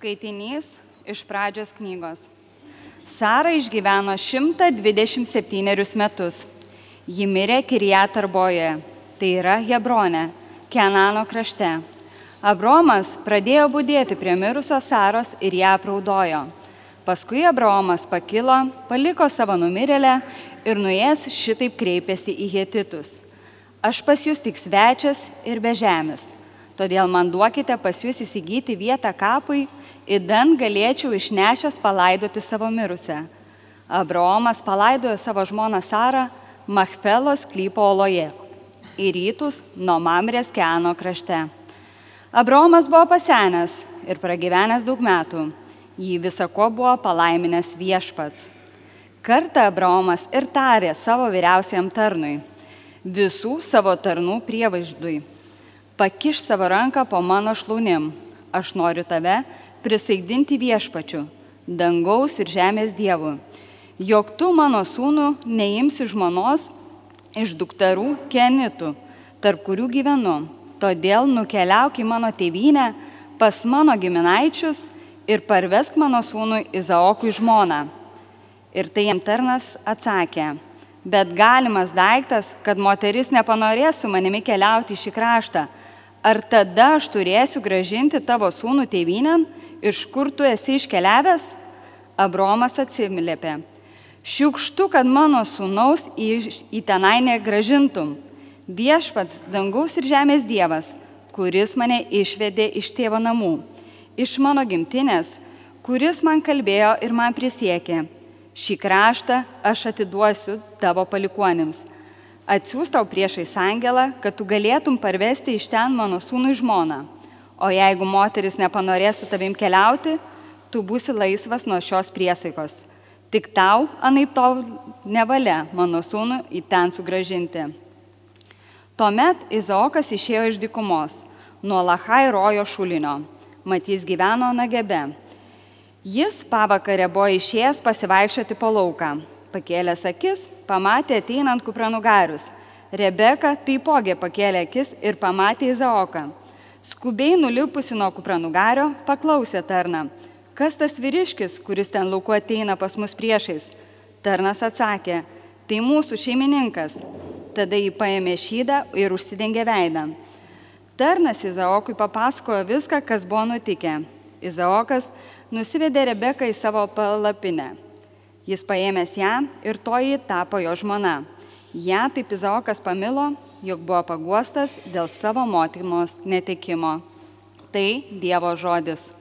Skaitinys iš pradžios knygos. Sara išgyveno 127 metus. Ji mirė Kirijatarboje, tai yra Hebronė, Kenano krašte. Abromas pradėjo būdėti prie mirusios Saros ir ją apraudojo. Paskui Abraomas pakilo, paliko savo numirėlę ir nuėjęs šitaip kreipėsi į Hetitus. Aš pas jūs tik svečias ir be žemės, todėl man duokite pas jūs įsigyti vietą kapui, įdan galėčiau išnešęs palaidoti savo mirusią. Abraomas palaidojo savo žmoną Sarą Machpelos klypo oloje, į rytus nuo Mamrės Keano krašte. Abraomas buvo pasenęs ir pragyvenęs daug metų, jį visako buvo palaiminęs viešpats. Kartą Abraomas ir tarė savo vyriausiam tarnui, visų savo tarnų prievaizdui, pakiš savo ranką po mano šlaunim, aš noriu tave prisaigdinti viešpačiu, dangaus ir žemės dievu jog tu mano sūnų neimsi žmonos iš dukterų kenitų, tarp kurių gyvenu. Todėl nukeliauk į mano tėvynę pas mano giminaičius ir parvesk mano sūnų Izaokui žmoną. Ir tai jam tarnas atsakė, bet galimas daiktas, kad moteris nepanorės su manimi keliauti į šį kraštą. Ar tada aš turėsiu gražinti tavo sūnų tėvynėn, iš kur tu esi iškeliavęs? Abromas atsimlėpė Šiukštu, kad mano sūnaus į, į tenai negražintum. Viešpats, dangaus ir žemės Dievas, kuris mane išvedė iš tėvo namų, iš mano gimtinės, kuris man kalbėjo ir man prisiekė, šį kraštą aš atiduosiu tavo palikuonims. Atsiūs tau priešais angelą, kad tu galėtum parvesti iš ten mano sūnų žmoną. O jeigu moteris nepanorės su tavim keliauti, tu būsi laisvas nuo šios priesaikos Tik tau, anaip tau nevalia mano sūnų į ten sugražinti. Tuomet Izaokas išėjo iš dykumos, nuo Lahai rojo šulinio, matys gyveno Nagebe. Jis pavakarė buvo išėjęs pasivaikščioti po lauką. Pakėlęs akis, pamatė ateinant kupranugarius. Rebeka taipogi pakėlė akis ir pamatė Izaoką. Skubiai nulipusi nuo kupranugario, paklausė tarną kas tas vyriškis, kuris ten lauku ateina pas mus priešais? Tarnas atsakė, tai mūsų šeimininkas. Tada jį paėmė šydą ir užsidengė veidą. Tarnas Izaokui papasakojo viską, kas buvo nutikę. Izaokas nusivedė Rebeką į savo palapinę. Jis paėmęs ją ir toji tapo jo žmona. Ja taip Izaokas pamilo, jog buvo paguostas dėl savo motinos netikimo. Tai Dievo žodis.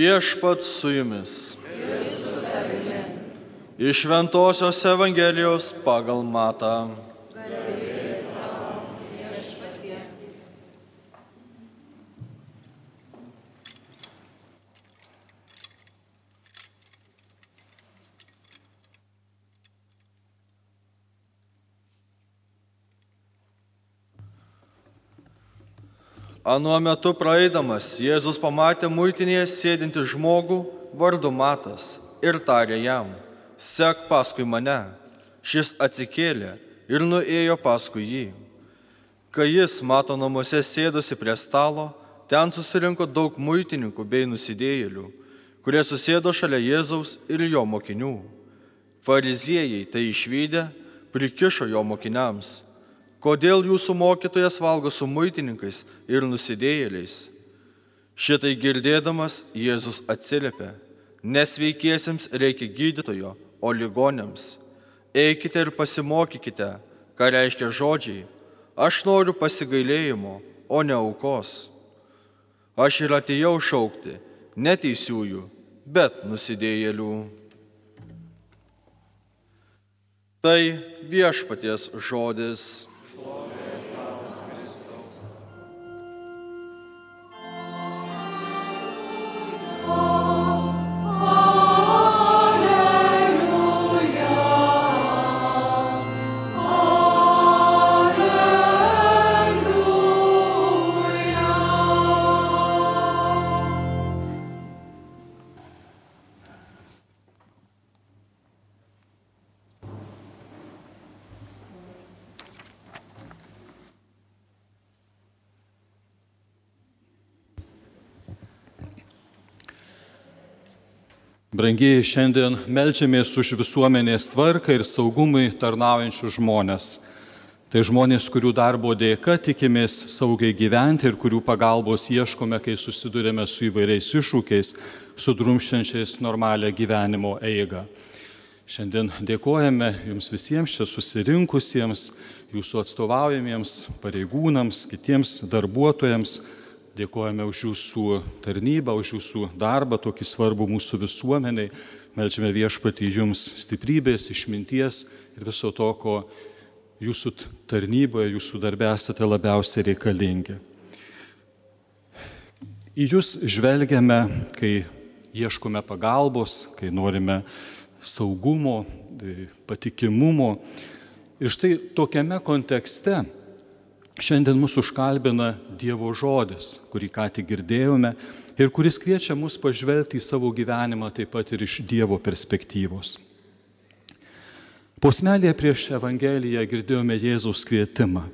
Viešpat su jumis. Iš Šventojios Evangelijos pagal Matą. Anuo metu praeidamas Jėzus pamatė muitinėje sėdinti žmogų vardu Matas ir tarė jam, sek paskui mane. Šis atsikėlė ir nuėjo paskui jį. Kai jis mato namuose sėdosi prie stalo, ten susirinko daug muitininkų bei nusidėjėlių, kurie susėdo šalia Jėzaus ir jo mokinių. Fariziejai tai išvykę prikišo jo mokiniams. Kodėl jūsų mokytojas valgo su muitininkais ir nusidėjėliais? Šitai girdėdamas Jėzus atsiliepė, nesveikiesiems reikia gydytojo, o ligonėms. Eikite ir pasimokykite, ką reiškia žodžiai. Aš noriu pasigailėjimo, o ne aukos. Aš ir atėjau šaukti ne teisiųjų, bet nusidėjėlių. Tai viešpaties žodis. Brangiai, šiandien melčiamės už visuomenės tvarką ir saugumui tarnaujančių žmonės. Tai žmonės, kurių darbo dėka tikimės saugiai gyventi ir kurių pagalbos ieškome, kai susidurėme su įvairiais iššūkiais, sudrumščiančiais normalią gyvenimo eigą. Šiandien dėkojame jums visiems čia susirinkusiems, jūsų atstovaujamiems pareigūnams, kitiems darbuotojams. Dėkojame už jūsų tarnybą, už jūsų darbą, tokį svarbų mūsų visuomeniai. Melčiame viešpatį jums stiprybės, išminties ir viso to, ko jūsų tarnyboje, jūsų darbė esate labiausiai reikalingi. Į jūs žvelgiame, kai ieškome pagalbos, kai norime saugumo, patikimumo. Ir štai tokiame kontekste šiandien mūsų užkalbina Dievo žodis, kurį ką tik girdėjome ir kuris kviečia mus pažvelgti į savo gyvenimą taip pat ir iš Dievo perspektyvos. Posmelėje prieš Evangeliją girdėjome Jėzaus kvietimą.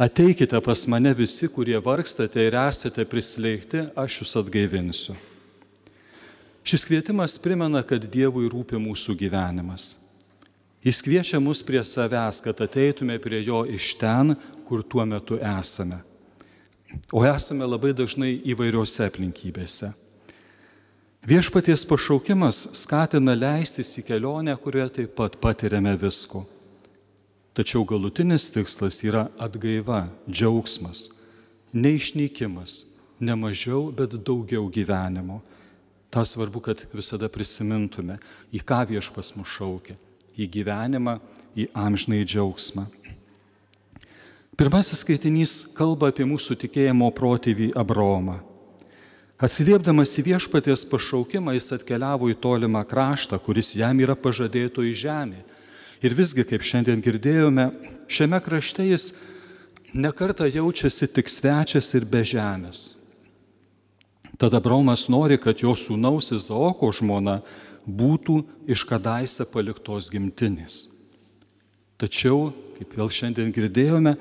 Ateikite pas mane visi, kurie vargstate ir esate prislėgti, aš jūs atgaivinsiu. Šis kvietimas primena, kad Dievui rūpi mūsų gyvenimas. Jis kviečia mus prie savęs, kad ateitume prie jo iš ten, kur tuo metu esame. O esame labai dažnai įvairiose aplinkybėse. Viešpaties pašaukimas skatina leistis į kelionę, kurioje taip pat patiriame visko. Tačiau galutinis tikslas yra atgaiva, džiaugsmas, neišnykimas, ne mažiau, bet daugiau gyvenimo. Ta svarbu, kad visada prisimintume, į ką viešpas mus šaukia - į gyvenimą, į amžnai džiaugsmą. Pirmasis skaitinys kalba apie mūsų tikėjimo protėvį Abromą. Atsiliepdamas į viešpaties pašaukimą, jis atkeliavo į tolimą kraštą, kuris jam yra pažadėto į žemę. Ir visgi, kaip šiandien girdėjome, šiame krašte jis nekarta jaučiasi tik svečias ir be žemės. Tada Bromas nori, kad jo sūnaus Izaoko žmona būtų iš kadaise paliktos gimtinės. Tačiau, kaip vėl šiandien girdėjome,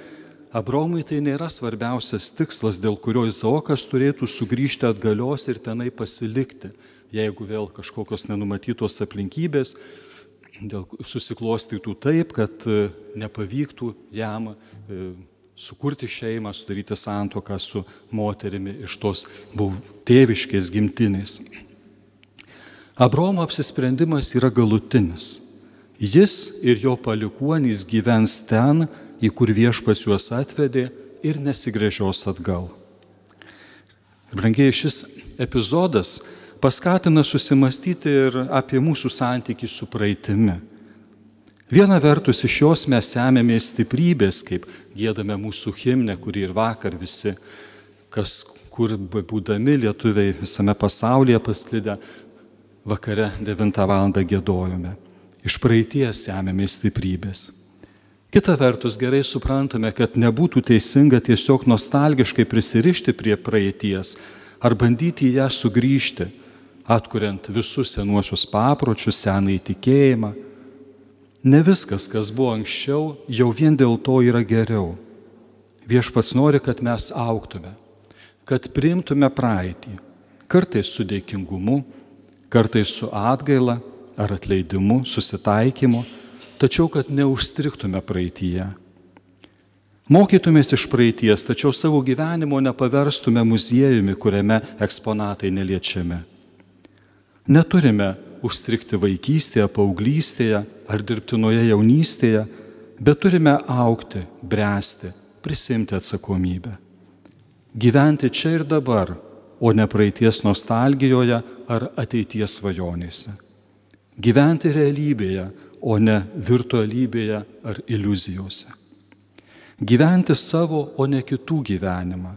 Abromui tai nėra svarbiausias tikslas, dėl kurio Izaokas turėtų sugrįžti atgalios ir tenai pasilikti, jeigu vėl kažkokios nenumatytos aplinkybės dėl susiklostytų taip, kad e, nepavyktų jam e, sukurti šeimą, sudaryti santoką su moterimi iš tos tėviškės gimtinės. Abromo apsisprendimas yra galutinis. Jis ir jo palikuonys gyvens ten, į kur viešpas juos atvedė ir nesigrėžios atgal. Brangiai šis epizodas paskatina susimastyti ir apie mūsų santykių su praeitimi. Viena vertus iš jos mes semėmės stiprybės, kaip gėdame mūsų himne, kurį ir vakar visi, kas kur būdami lietuviai visame pasaulyje pasklidę, vakare 9 val. gėdojome. Iš praeities semėmės stiprybės. Kita vertus, gerai suprantame, kad nebūtų teisinga tiesiog nostalgiškai prisirišti prie praeities ar bandyti į ją sugrįžti, atkuriant visus senuosius papročius, seną įtikėjimą. Ne viskas, kas buvo anksčiau, jau vien dėl to yra geriau. Viešpats nori, kad mes auktume, kad priimtume praeitį, kartais su dėkingumu, kartais su atgaila ar atleidimu, susitaikymu tačiau kad neužstriktume praeitįje. Mokytumės iš praeities, tačiau savo gyvenimo nepaverstume muziejumi, kuriame eksponatai neliečiami. Neturime užstrikti vaikystėje, paauglystėje ar dirbtinoje jaunystėje, bet turime aukti, bręsti, prisimti atsakomybę. Gyventi čia ir dabar, o ne praeities nostalgijoje ar ateities svajonėse. Gyventi realybėje, o ne virtualybėje ar iliuzijose. Gyventi savo, o ne kitų gyvenimą,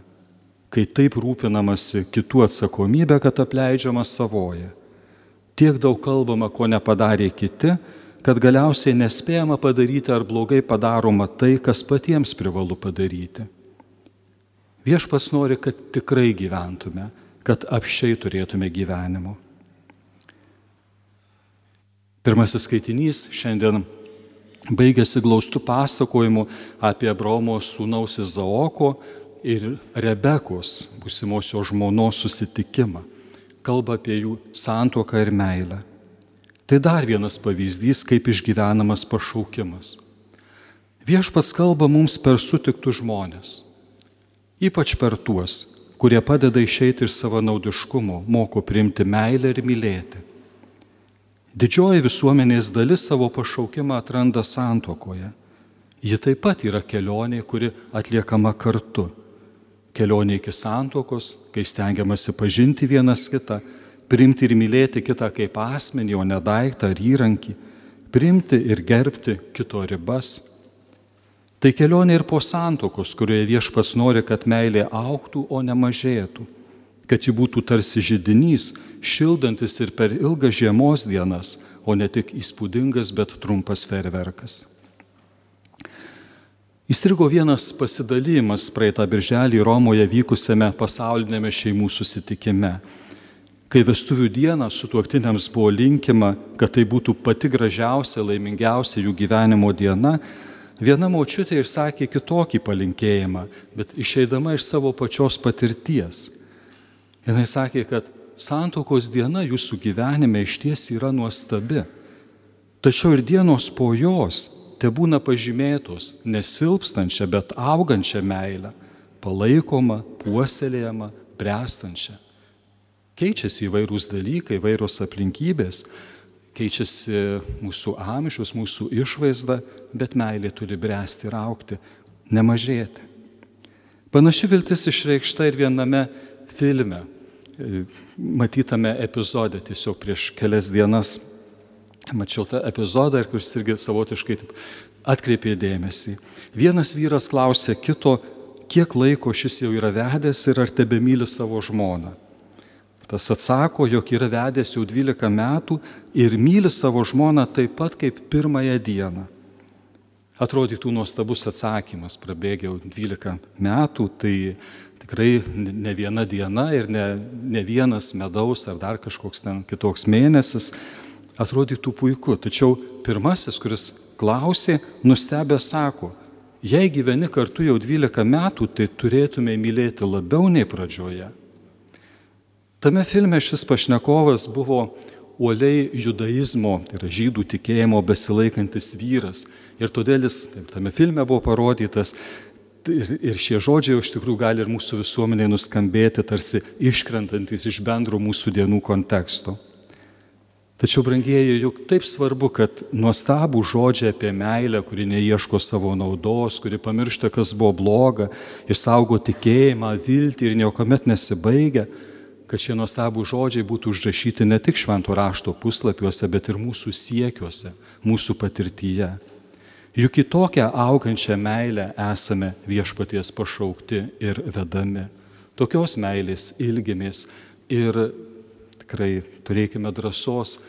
kai taip rūpinamasi kitų atsakomybė, kad apleidžiama savoje. Tiek daug kalbama, ko nepadarė kiti, kad galiausiai nespėjama padaryti ar blogai padaroma tai, kas patiems privalu padaryti. Viešpas nori, kad tikrai gyventume, kad apšiai turėtume gyvenimo. Pirmasis skaitinys šiandien baigėsi glaustų pasakojimu apie Abraomo sūnaus Izaoko ir Rebekos, būsimosios žmonos susitikimą. Kalba apie jų santuoką ir meilę. Tai dar vienas pavyzdys, kaip išgyvenamas pašaukimas. Viešpats kalba mums per sutiktų žmonės. Ypač per tuos, kurie padeda išeiti iš savo naudiškumo, moko priimti meilę ir mylėti. Didžioji visuomenės dalis savo pašaukimą atranda santokoje. Ji taip pat yra kelionė, kuri atliekama kartu. Kelionė iki santokos, kai stengiamasi pažinti vienas kitą, priimti ir mylėti kitą kaip asmenį, o ne daiktą ar įrankį, priimti ir gerbti kito ribas. Tai kelionė ir po santokos, kurioje viešpas nori, kad meilė auktų, o ne mažėtų kad ji būtų tarsi žydinys, šildantis ir per ilgas žiemos dienas, o ne tik įspūdingas, bet trumpas ferverkas. Įstrigo vienas pasidalymas praeitą birželį Romoje vykusiame pasaulinėme šeimų susitikime. Kai vestuvių dieną sutuoktiniams buvo linkima, kad tai būtų pati gražiausia, laimingiausia jų gyvenimo diena, Viena močiutė išsakė kitokį palinkėjimą, bet išeidama iš savo pačios patirties. Jis sakė, kad santokos diena jūsų gyvenime iš ties yra nuostabi. Tačiau ir dienos po jos te būna pažymėtos nesilpstančia, bet augančia meilė, palaikoma, puoselėjama, brestančia. Keičiasi įvairūs dalykai, įvairios aplinkybės, keičiasi mūsų amžius, mūsų išvaizda, bet meilė turi bręsti ir aukti, nemažėti. Panaši viltis išreikšta ir viename filme, matytame epizode tiesiog prieš kelias dienas. Mačiau tą epizodą ir kuris irgi savotiškai atkreipė dėmesį. Vienas vyras klausė kito, kiek laiko šis jau yra vedęs ir ar tebe myli savo žmoną. Tas atsako, jog yra vedęs jau 12 metų ir myli savo žmoną taip pat kaip pirmąją dieną. Atrodytų nuostabus atsakymas, prabėgė jau 12 metų, tai tikrai ne viena diena ir ne, ne vienas medaus ar dar kažkoks ten kitoks mėnesis, atrodytų puiku. Tačiau pirmasis, kuris klausė, nustebę sako, jei gyveni kartu jau 12 metų, tai turėtume mylėti labiau nei pradžioje. Tame filme šis pašnekovas buvo uoliai judaizmo, tai yra žydų tikėjimo besilaikantis vyras. Ir todėl jis, taip, tame filme buvo parodytas, ir, ir šie žodžiai iš tikrųjų gali ir mūsų visuomeniai nuskambėti tarsi iškrentantis iš bendro mūsų dienų konteksto. Tačiau, brangieji, juk taip svarbu, kad nuostabų žodžiai apie meilę, kuri neieško savo naudos, kuri pamiršta, kas buvo bloga, išsaugo tikėjimą, viltį ir niekuomet nesibaigia, kad šie nuostabų žodžiai būtų užrašyti ne tik šventų rašto puslapiuose, bet ir mūsų siekiuose, mūsų patirtyje. Juk į tokią augančią meilę esame viešpaties pašaukti ir vedami. Tokios meilės ilgimės ir tikrai turėkime drąsos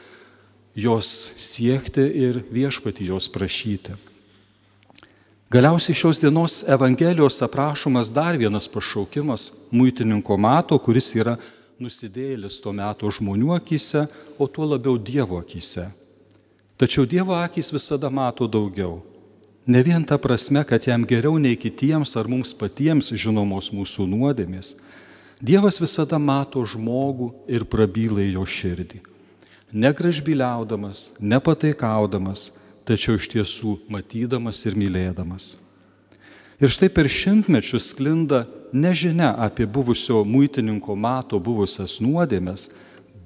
jos siekti ir viešpati jos prašyti. Galiausiai šios dienos Evangelijos aprašomas dar vienas pašaukimas muitininko mato, kuris yra nusidėlis tuo metu žmonių akise, o tuo labiau Dievo akise. Tačiau Dievo akis visada mato daugiau. Ne vien ta prasme, kad jam geriau nei kitiems ar mums patiems žinomos mūsų nuodėmės. Dievas visada mato žmogų ir prabyla jo širdį. Negražbiliaudamas, nepataikaudamas, tačiau iš tiesų matydamas ir mylėdamas. Ir štai per šimtmečius sklinda nežinia apie buvusio muitininko mato buvusias nuodėmės,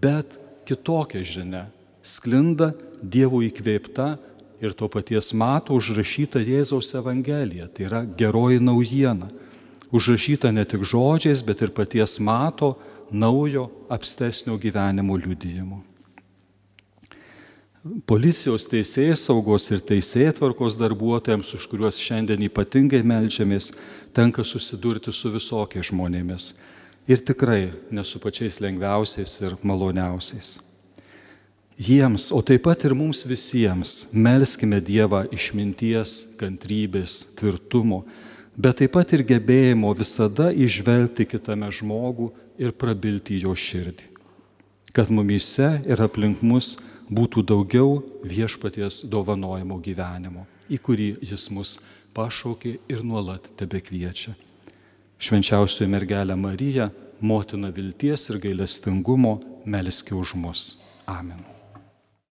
bet kitokia žinia sklinda Dievo įkvėpta ir to paties mato užrašyta Jėzaus Evangelija, tai yra geroji naujiena. Užrašyta ne tik žodžiais, bet ir paties mato naujo apstesnio gyvenimo liudijimu. Policijos teisėjai saugos ir teisėjai darbuotojams, už kuriuos šiandien ypatingai melžiamės, tenka susidurti su visokiais žmonėmis. Ir tikrai ne su pačiais lengviausiais ir maloniausiais jiems, o taip pat ir mums visiems, melskime Dievą išminties, kantrybės, tvirtumo, bet taip pat ir gebėjimo visada išvelgti kitame žmogų ir prabilti jo širdį. Kad mumyse ir aplink mus būtų daugiau viešpaties dovanojimo gyvenimo, į kurį jis mus pašaukė ir nuolat tebe kviečia. Švenčiausioji mergelė Marija, motina vilties ir gailestingumo, melski už mus. Amen.